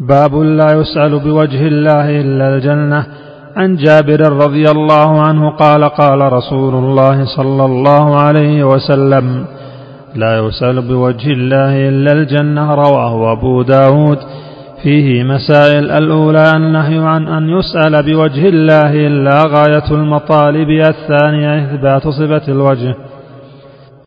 باب لا يسأل بوجه الله إلا الجنة. عن جابر رضي الله عنه قال قال رسول الله صلى الله عليه وسلم لا يسأل بوجه الله إلا الجنة رواه أبو داود. فيه مسائل الأولى النهي عن أن يسأل بوجه الله إلا غاية المطالب الثانية إثبات صفة الوجه.